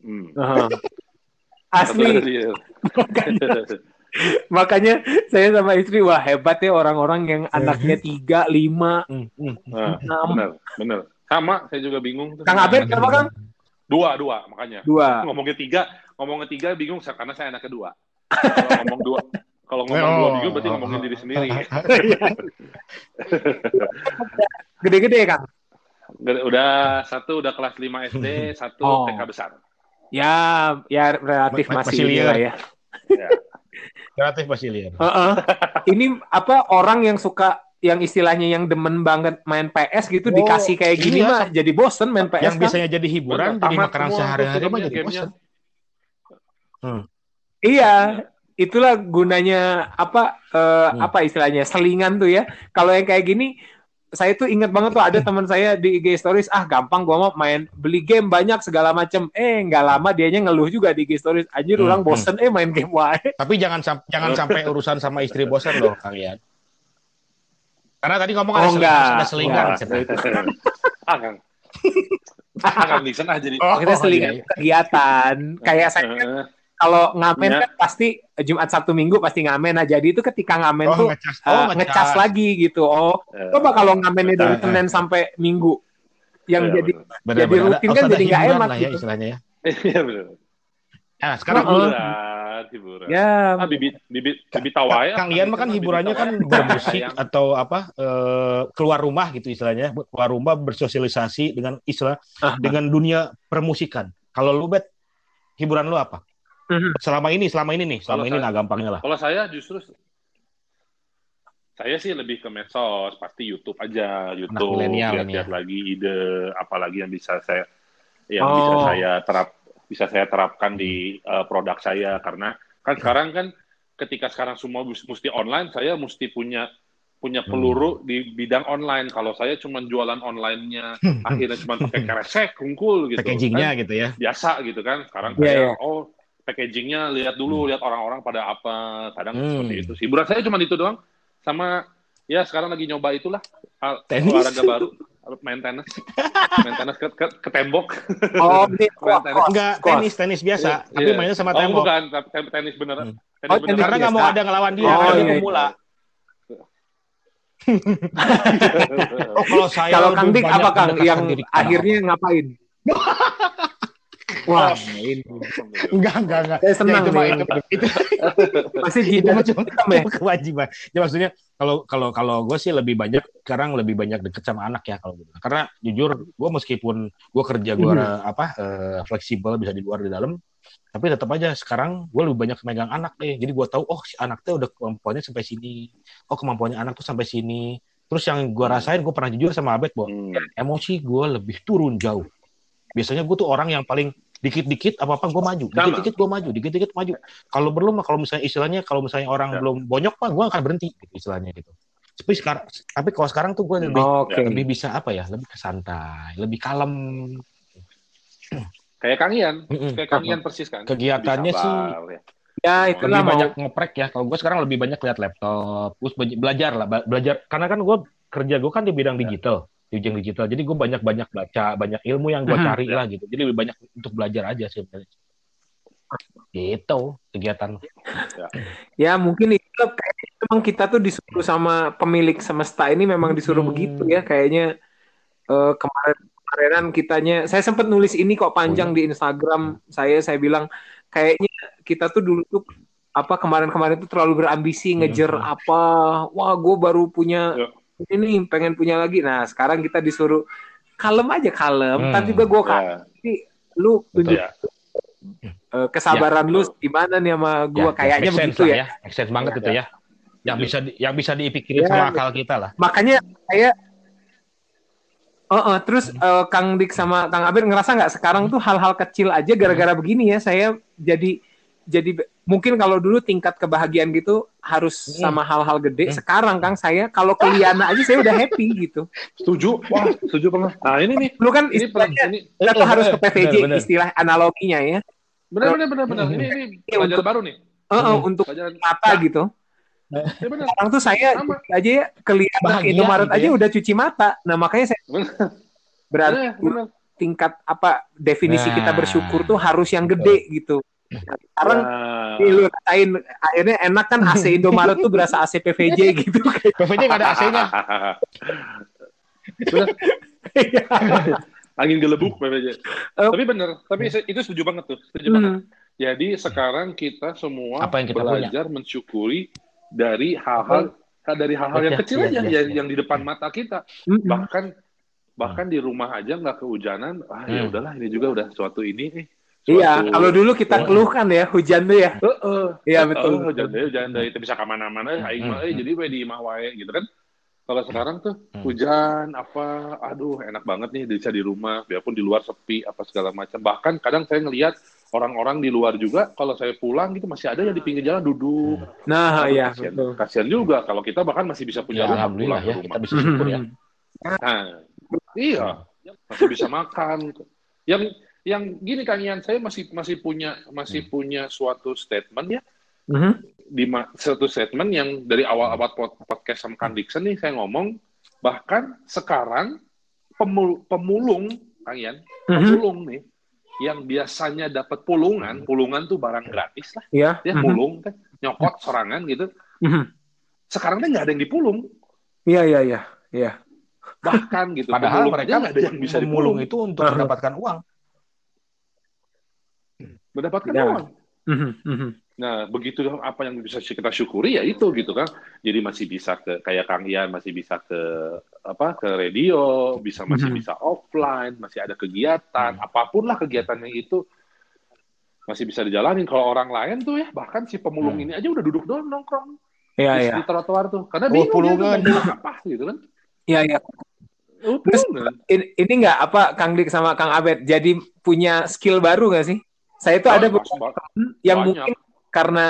Hmm. Heeh. Asli, makanya saya sama istri, wah hebat ya orang-orang yang anaknya tiga, lima, Hmm, hmm. Nah, enam. bener, bener. Sama, saya juga bingung. tuh. Kang Abed berapa, Kang? Dua, dua, makanya. Dua. Ngomongnya tiga, ngomongnya tiga bingung karena saya anak kedua. Kalau ngomong dua, kalau ngomong dua Oh. bingung berarti ngomongin diri sendiri. Gede-gede Kang. Udah satu udah kelas 5 SD, satu Oh. TK besar. Ya, ya relatif Ma- masih masih liar. lah ya. Ya. Kreatif pasti liar. Heeh. Ini apa orang yang suka yang istilahnya yang demen banget main PS gitu Oh, dikasih kayak gini iya, mah jadi bosen main PS Yang kan. biasanya jadi hiburan, jadi makanan sehari-hari mah jadi gamenya. bosan. Iya, itulah gunanya apa eh, Hmm. apa istilahnya selingan tuh ya. Kalau yang kayak gini saya tuh inget banget tuh ada teman saya di IG stories ah gampang gua mau main beli game banyak segala macem eh nggak lama dianya ngeluh juga di IG stories anjir Hmm, orang bosen eh main game wae Tapi jangan sam- jangan sampai urusan sama istri bosan loh kalian. Karena tadi ngomong ada, Oh, seling- enggak. ada selingan. Enggak. ah, Kang. Ah, Kang Nixon ah jadi. Oh, kita selingan iya, iya. kegiatan kayak saya kan kalau ngamen Iya. kan pasti Jumat Sabtu Minggu pasti ngamen nah jadi itu ketika ngamen Oh, tuh ngecas. Oh, ngecas lagi gitu oh eh, coba kalau ngamennya dari eh. Senin sampai Minggu yang iya, jadi bener. Bener, jadi bener. Rutin harus kan jadi nggak enak ya gitu. istilahnya ya. Iya bener. Nah, sekarang Heeh. Hiburan, hiburan. ya Ah, bibit bibit bibit tawa ya. Kang Ian mah kan hiburannya kan bermusik atau apa eh, keluar rumah gitu istilahnya keluar rumah bersosialisasi dengan istilah Ah. dengan dunia permusikan. Kalau lu bet hiburan lu apa? Mhm. Selama ini selama ini nih selama Kalau ini saya- nah gampangnya lah. Kalau saya justru saya sih lebih ke medsos, pasti YouTube aja, YouTube, lihat-lihat ya. lagi ide apalagi yang bisa saya yang Oh. bisa saya terap bisa saya terapkan di uh, produk saya karena kan sekarang kan ketika sekarang semua mesti online, saya mesti punya punya peluru di bidang online. Kalau saya cuma jualan online-nya, akhirnya cuma pakai kresek, kungkul gitu. Packagingnya kan gitu ya. biasa gitu kan. Sekarang Iya, saya iya. oh packagingnya lihat dulu, lihat orang-orang pada apa. Kadang Hmm. seperti itu. Hiburan saya cuma itu doang. Sama ya sekarang lagi nyoba itulah Tenis. olahraga baru, main tenis, main tenis ke, ke, ke tembok. oh Main tenis. Enggak tenis tenis biasa, Iya, tapi iya. mainnya sama Oh tembok. bukan, tapi ten- tenis beneran. Hmm. Tenis Oh, beneran. tenis Karena nggak mau ada ngelawan dia, Oh, karena iya, iya. pemula. Oh, kalau saya kalau Kang Dik apa Kang yang akhirnya ngapain wah ini Enggak, enggak, enggak. saya senang Ya, itu mah itu, itu, pasti itu jidat mah cuma hitam ya kewajiban. Ya maksudnya kalau kalau kalau gue sih lebih banyak sekarang lebih banyak deket sama anak ya kalau gitu. Karena jujur gue meskipun gue kerja gue Mhm. apa eh, fleksibel bisa di luar di dalam, tapi tetap aja sekarang gue lebih banyak megang anak deh. Jadi gue tahu oh si anak tuh udah kemampuannya sampai sini. Oh kemampuannya anak tuh sampai sini. Terus yang gue rasain gue pernah jujur sama Abed, Bo, Hmm. emosi gue lebih turun jauh. Biasanya gue tuh orang yang paling dikit-dikit apa-apa gue maju, dikit-dikit gue maju, dikit-dikit maju. Kalau perlu mah kalau misalnya istilahnya kalau misalnya orang Ya. belum bonyok mah gue akan berhenti gitu istilahnya gitu. Tapi sekarang tapi kalau sekarang tuh gue lebih oke lebih bisa apa ya, lebih santai, lebih kalem. Kayak Kang Ian, Mm-mm. kayak Kang Ian persis kan. Kegiatannya Lebih sih ya. ya lebih itulah mau banyak ngoprek ya. Kalau gue sekarang lebih banyak lihat laptop, terus be- belajar lah, belajar. Karena kan gue kerja gue kan di bidang Ya. Digital, digital. Jadi gue banyak banyak baca, banyak ilmu yang gue cari Ya. lah gitu. Jadi lebih banyak untuk belajar aja sih. sebenarnya. Gitu kegiatan. ya mungkin itu kayaknya memang kita tuh disuruh sama pemilik semesta ini memang disuruh Hmm. begitu ya kayaknya eh, kemarin kemarinan kitanya saya sempat nulis ini kok panjang Oh, di Instagram saya saya bilang kayaknya kita tuh dulu tuh apa kemarin-kemarin tuh terlalu berambisi ngejar Hmm. apa wah gue baru punya Ya. Ini pengen punya lagi nah sekarang kita disuruh kalem aja kalem Hmm. tapi juga gue Ya, kasih lu tunjuk ya. eh, kesabaran lu gimana nih sama gue Ya, kayaknya make sense begitu lah ya Make sense banget Ya. itu ya. Yang Setuju. bisa di- yang bisa dipikirin Ya. sama akal kita lah. makanya saya Oh, oh, terus eh, Kang Dik sama Kang Abir ngerasa nggak sekarang tuh hal-hal kecil aja gara-gara begini ya saya jadi jadi mungkin kalau dulu tingkat kebahagiaan gitu harus Hmm. sama hal-hal gede. Hmm. Sekarang Kang saya kalau ke Liana aja saya udah happy gitu. Setuju? Wah, setuju banget. Nah ini nih, Dulu kan ini istilahnya ini kita tuh harus ke PVJ Bener, bener. istilah analoginya ya. Benar benar benar benar. Ini ini Iya, pelajaran untuk- baru nih. Eh, eh, Hmm. untuk Pelajaran mata gitu. ya benar. Sekarang tuh saya Sama. aja ya kelihatan Bahagia ke Indomaret gitu aja ya. udah cuci mata. Nah makanya saya Benar. berarti Benar, benar. tingkat apa definisi Nah. kita bersyukur tuh harus yang gede gitu. Sekarang Nah, Nih, lu rasain akhirnya enak kan AC Indomaret tuh berasa AC PVJ gitu. PVJ nggak ada AC-nya. Iya. Angin gelebuk PPJ. Oh. Tapi benar, tapi itu setuju banget tuh, setuju banget. Hmm. Jadi sekarang kita semua Apa yang kita belajar mensyukuri dari hal-hal dari hal-hal yang kecil iya, aja iya, yang, iya. yang di depan mata kita. Hmm. Bahkan bahkan di rumah aja nggak kehujanan, ah ya Hmm. udahlah ini juga udah suatu ini Iya, suatu- kalau dulu kita keluhkan ya hujan tuh ya. Heeh. Iya betul. Oh, jangan deh, jangan deh, itu bisa ke mana-mana, aing mah, eh, Hmm. jadi we di imah wae gitu kan. Kalau sekarang tuh Hmm. hujan apa, aduh enak banget nih bisa di rumah, biarpun di luar sepi apa segala macam. Bahkan kadang saya ngelihat orang-orang di luar juga, kalau saya pulang gitu masih ada yang di pinggir jalan duduk. Nah, Aduh, iya kasihan, betul. kasihan juga kalau kita bahkan masih bisa punya Ya, rumah alhamdulillah pulang ya ke kita bisa syukur ya. Nah, iya, masih bisa makan. Yang yang gini Kang Ian, saya masih masih punya masih punya suatu statement ya Mhm. di satu statement yang dari awal-awal pod- podcast sama Kang Dixon nih saya ngomong bahkan sekarang pemul- pemulung Kang Ian, Mhm. pemulung nih yang biasanya dapat pulungan, pulungan tuh barang gratis lah Iya. ya, Mhm. pulung teh nyokot sorangan gitu. Mhm. Sekarang tuh nggak ada yang dipulung, Iya, iya, iya. Iya. bahkan gitu. Padahal mereka nggak ada yang bisa dipulung, itu untuk mendapatkan uang. Mendapatkan Ya. uang. Mhm. Mhm. Nah, begitu apa yang bisa kita syukuri ya itu gitu kan. Jadi masih bisa ke kayak Kang Ian masih bisa ke apa ke radio, bisa masih Mhm. bisa offline, masih ada kegiatan, apa pun lah kegiatannya itu masih bisa dijalanin. Kalau orang lain tuh ya bahkan si pemulung Hmm. ini aja udah duduk doang nongkrong Iya, di, iya. di trotoar tuh. Karena Oh, bingung dia pulungan. apa gitu kan. Iya, iya. Oh, Terus-. Ini, ini nggak apa Kang Dik sama Kang Abed jadi punya skill baru nggak sih? Saya tuh ada beberapa yang banyak. mungkin karena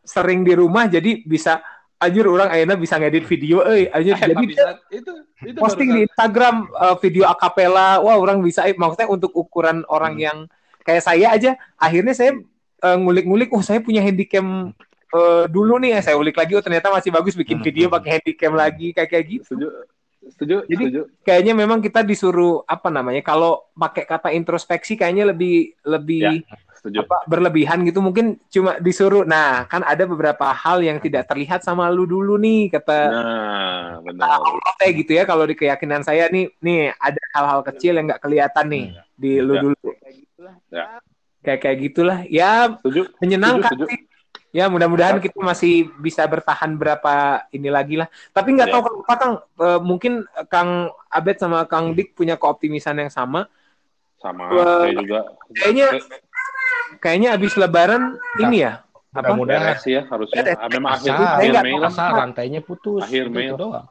sering di rumah jadi bisa anjir orang akhirnya bisa ngedit video eh anjir Eh, jadi saat itu itu posting di Instagram uh, video akapela wah orang bisa eh, maksudnya untuk ukuran orang Hmm. yang kayak saya aja akhirnya saya uh, ngulik-ngulik oh saya punya handycam uh, dulu nih. Saya ulik lagi oh ternyata masih bagus bikin Hmm. video pakai handycam lagi kayak kayak gitu. Setuju setuju Jadi- setuju. kayaknya memang kita disuruh apa namanya kalau pakai kata introspeksi kayaknya lebih lebih setuju. Apa berlebihan gitu mungkin cuma disuruh. Nah kan ada beberapa hal yang tidak terlihat sama lu dulu nih kata nah benar. Teh gitu ya kalau di keyakinan saya nih nih ada hal-hal kecil yang nggak kelihatan nih di lu Ya. dulu. Ya. kayak kayak gitulah. Ya setuju. menyenangkan Setuju, sih. Ya mudah-mudahan kita masih bisa bertahan berapa ini lagi lah. Tapi nggak Ya. tahu kenapa Kang? Eh, mungkin Kang Abed sama Kang Dik punya keoptimisan yang sama. Sama. Wah. saya juga. kayaknya kayaknya abis lebaran ini ya apa Mudah-mudahan beres ya harusnya. Ah, memang akhir Mei lah rantainya putus. Akhir Itu Mei. doang.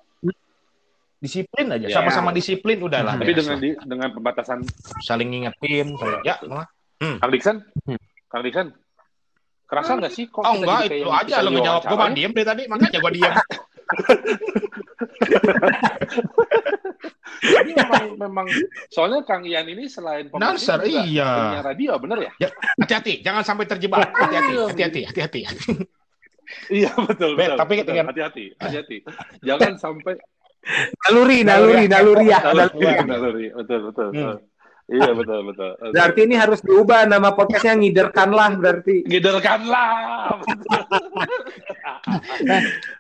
Disiplin aja, Ya. sama-sama disiplin udahlah. tapi dengan lah. di, dengan pembatasan saling ngingetin, saling- ya, malah. Kang Dixon Hmm. Kang Dixon kerasa nggak sih kok Oh enggak, itu aja lo ngejawab. Gue mah diem dari tadi, makanya gue diem. Ini memang memang soalnya Kang Ian ini selain pemain juga iya. punya radio bener ya Hati-hati, jangan sampai terjebak. Hati-hati, hati-hati, hati-hati. iya betul Ben, betul tapi betul. dengan- hati-hati hati-hati jangan sampai naluri naluri naluri ya naluri naluri. naluri betul betul Hmm. Iya betul betul. Berarti ini harus diubah nama podcastnya ngiderkan lah berarti. Giderkanlah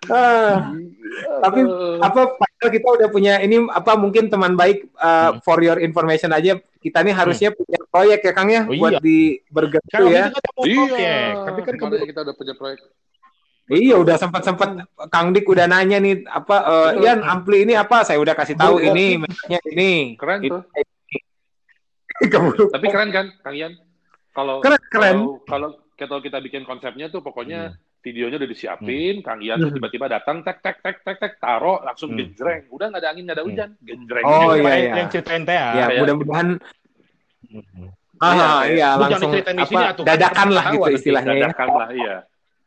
Ah, tapi apa padahal kita udah punya ini apa mungkin teman baik uh, for your information aja kita nih harusnya punya proyek ya Kang ya Oh, buat iya. di Burger Kan ya. mau iya. tapi kan kemarin kita udah punya proyek. Iya udah sempat sempat Kang Dik udah nanya nih apa eh, Betul. Ian ampli ini apa? Saya udah kasih tahu ini mereknya ini. Keren Ini. tuh. Tapi keren kan Kang Ian kalau keren keren kalau kalau kita bikin konsepnya tuh pokoknya Hmm. videonya udah disiapin, Kang Ian tuh Hmm. tiba-tiba datang, tek tek tek tek tek, taro langsung Hmm. genjreng. Udah nggak ada angin nggak ada Hmm. hujan, genjreng. Oh, iya, yang, iya. yang ceritain teh ya. ya mudah-mudahan Hmm. ah Iya, iya, langsung apa atuh. dadakan lah gitu istilahnya ya. Dadakan lah, iya.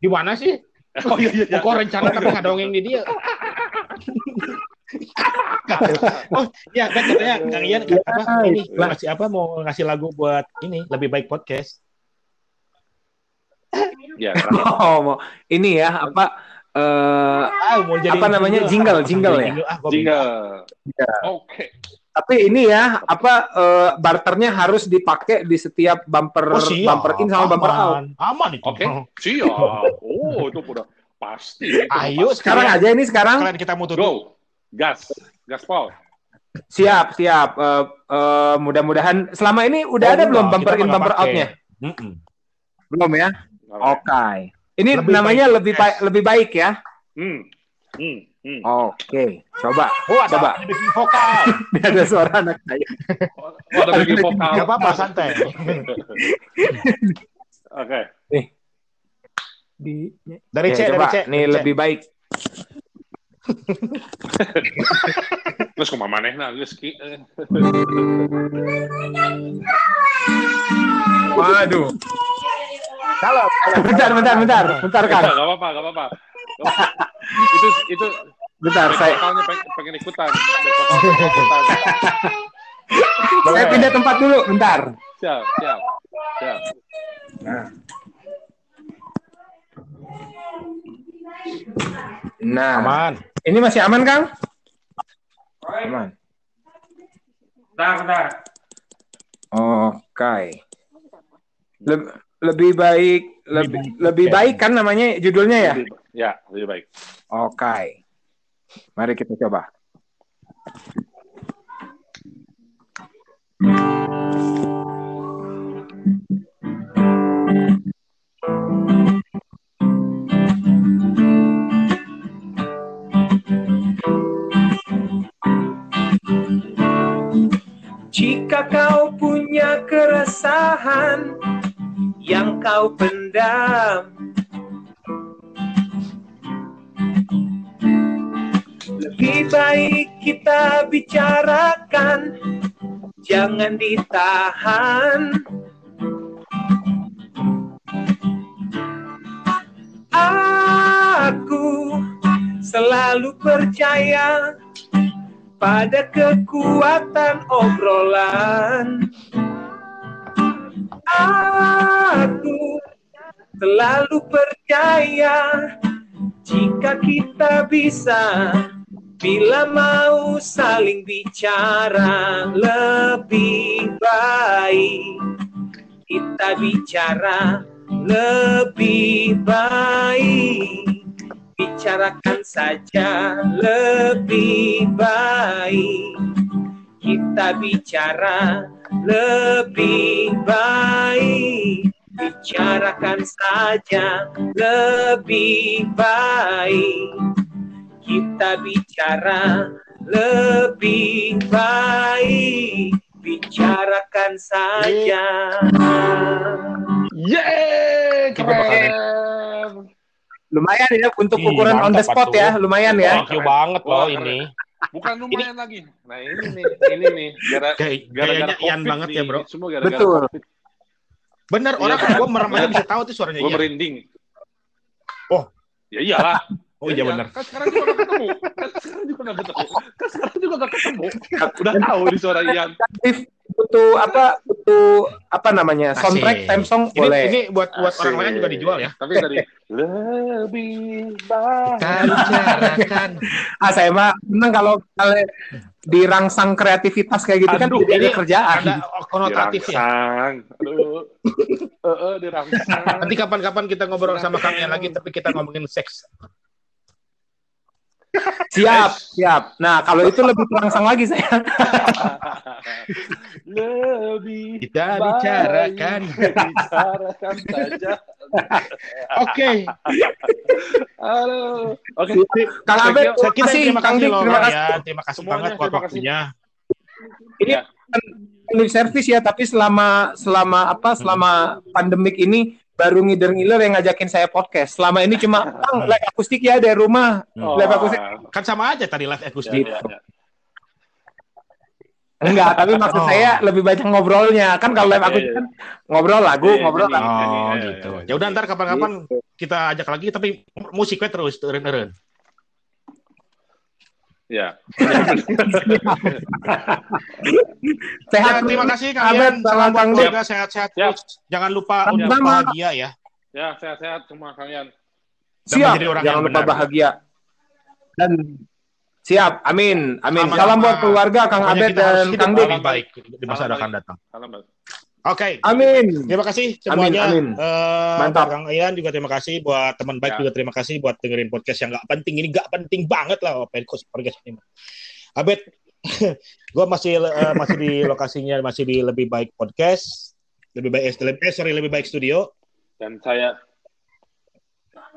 Di mana sih? Oh iya iya. iya. Pokok rencana tapi nggak dongeng di dia. oh ya kan katanya Kang Ian apa Ya, ini ngasih apa mau ngasih lagu buat ini lebih baik podcast. Ya. Oh, mau ini ya apa eh Ah, mau jadi Apa namanya? Jingle, jingle ya? Ah, gua bingung. Jingle. Oke. tapi ini ya apa eh, barternya harus dipakai di setiap bumper Oh, siap. bumper in sama bumper out. Aman. Aman itu. Oke. Siap. Oh, itu udah pasti. itu Ayo, pasti. Sekarang aja ini sekarang Kalian kita mau tutup. Go. Gas. Gaspol. siap siap Eh, eh, mudah-mudahan selama ini udah Oh, ada belum bumper in bumper outnya Mm-mm. belum ya oke ini Lebih namanya baik lebih baik lebih baik ya Hmm. Hmm. Hmm. oke coba Oh, ada Coba. backing vokal. Ini ada suara anak saya Oh, ada bagi vokal. Gak apa-apa, santai. Oke. di Dari Oke, C, dari coba. C. nih dari C. lebih baik Terus kumaha manehna geus ki. waduh kalau bentar bentar bentar bentar kan Enggak apa-apa, enggak apa-apa. itu itu bentar saya pengen, pengen ikutan. Saya pindah tempat dulu bentar Siap, siap. Siap. nah Aman. Ini masih aman kang? Aman. Bentar, bentar. oke. Leb- lebih baik lebih lebih baik kan namanya judulnya ya? Lebih- Ya, lebih baik. oke. Mari kita coba Jika kau punya keresahan yang kau pendam, lebih baik kita bicarakan, jangan ditahan. Aku selalu percaya pada kekuatan obrolan. Aku selalu percaya jika kita bisa bila mau saling bicara lebih baik kita bicara lebih baik bicarakan saja lebih baik. Kita bicara lebih baik. Bicarakan saja lebih baik. Kita bicara lebih baik. Bicarakan saja. Yeay, bakal- keren. Lumayan ya untuk Ih, ukuran on the spot ya lumayan ya Thank you banget loh ini. Bukan lumayan lagi. Nah, ini nih, ini nih. Gara- Gara-gara kayaknya Ian COVID banget ya, Bro. Semua gara-gara Betul. COVID. Bener, Iya, orang kan? gua merem aja bisa tahu tuh suaranya Gue Ian. merinding. Oh. Ya iyalah. Oh iya bener. Kan sekarang juga gak ketemu. Kan sekarang juga gak ketemu. Kan sekarang juga gak ketemu. Udah tahu di suara Ian. Butuh apa butuh apa namanya Asik. soundtrack time song Ini, boleh ini buat buat Asik. orang lain juga dijual ya. Tapi tadi lebih baik. bicarakan. ah saya mah seneng kalau kalau dirangsang kreativitas kayak gitu kan Aduh, jadi ada ini kerjaan Ada konotatif ya. Dirangsang. Aduh. Eh, eh, dirangsang. Nanti kapan-kapan kita ngobrol sama Kang Ian lagi, tapi kita ngomongin seks. Siap siap nah kalau itu lebih terangsang lagi saya lebih Kita bicarakan. bicarakan saja. Oke. Aduh. Oke. Kang Abed Saya kita kasih terima Kang kasih loh, terima kasih Ian. Terima kasih Semuanya, banget buat terima waktunya. ini Ya. lip service ya tapi selama selama apa selama pandemik ini baru ngider-ngiler yang ngajakin saya podcast selama ini cuma Kang live akustik ya dari rumah Hmm. live akustik Kan sama aja tadi live akustik. ya, ya. enggak tapi maksud Oh. saya lebih banyak ngobrolnya kan kalau live Iya, akustik iya. kan ngobrol lagu Iya, ngobrol lagu Oh gitu. Ya udah ntar kapan-kapan kita ajak lagi tapi musiknya terus eren-eren. Ya. sehat Ya, terima kasih Kang Abed Ian. sama Salam buat keluarga sehat-sehat terus. Jangan lupa untuk bahagia ya. Ya, sehat-sehat semua kalian. Dan Siap, menjadi orang jangan yang lupa benar. bahagia. Dan siap, amin, amin. Sama-sama. Salam buat keluarga Kang Abed dan Kang Dik. lebih baik di masa Salam akan datang. Salam, Oke. Amin. Terima kasih semuanya. Amin, amin. Eh, Mantap. Kang Ian juga terima kasih. Buat teman baik Ya. juga terima kasih. Buat dengerin podcast yang nggak penting ini nggak penting banget lah podcast podcast ini. Abed, gue masih eh, masih di lokasinya masih di lebih baik podcast, lebih baik eh, sorry lebih baik studio. Dan saya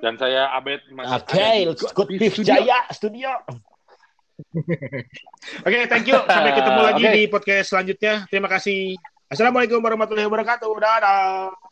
dan saya Abed masih Oke, ada di let's God go Beef Beef Studio. Jaya Studio. Oke, thank you. Sampai ketemu lagi Oke. di podcast selanjutnya. Terima kasih. Assalamualaikum warahmatullahi wabarakatuh. Dadah.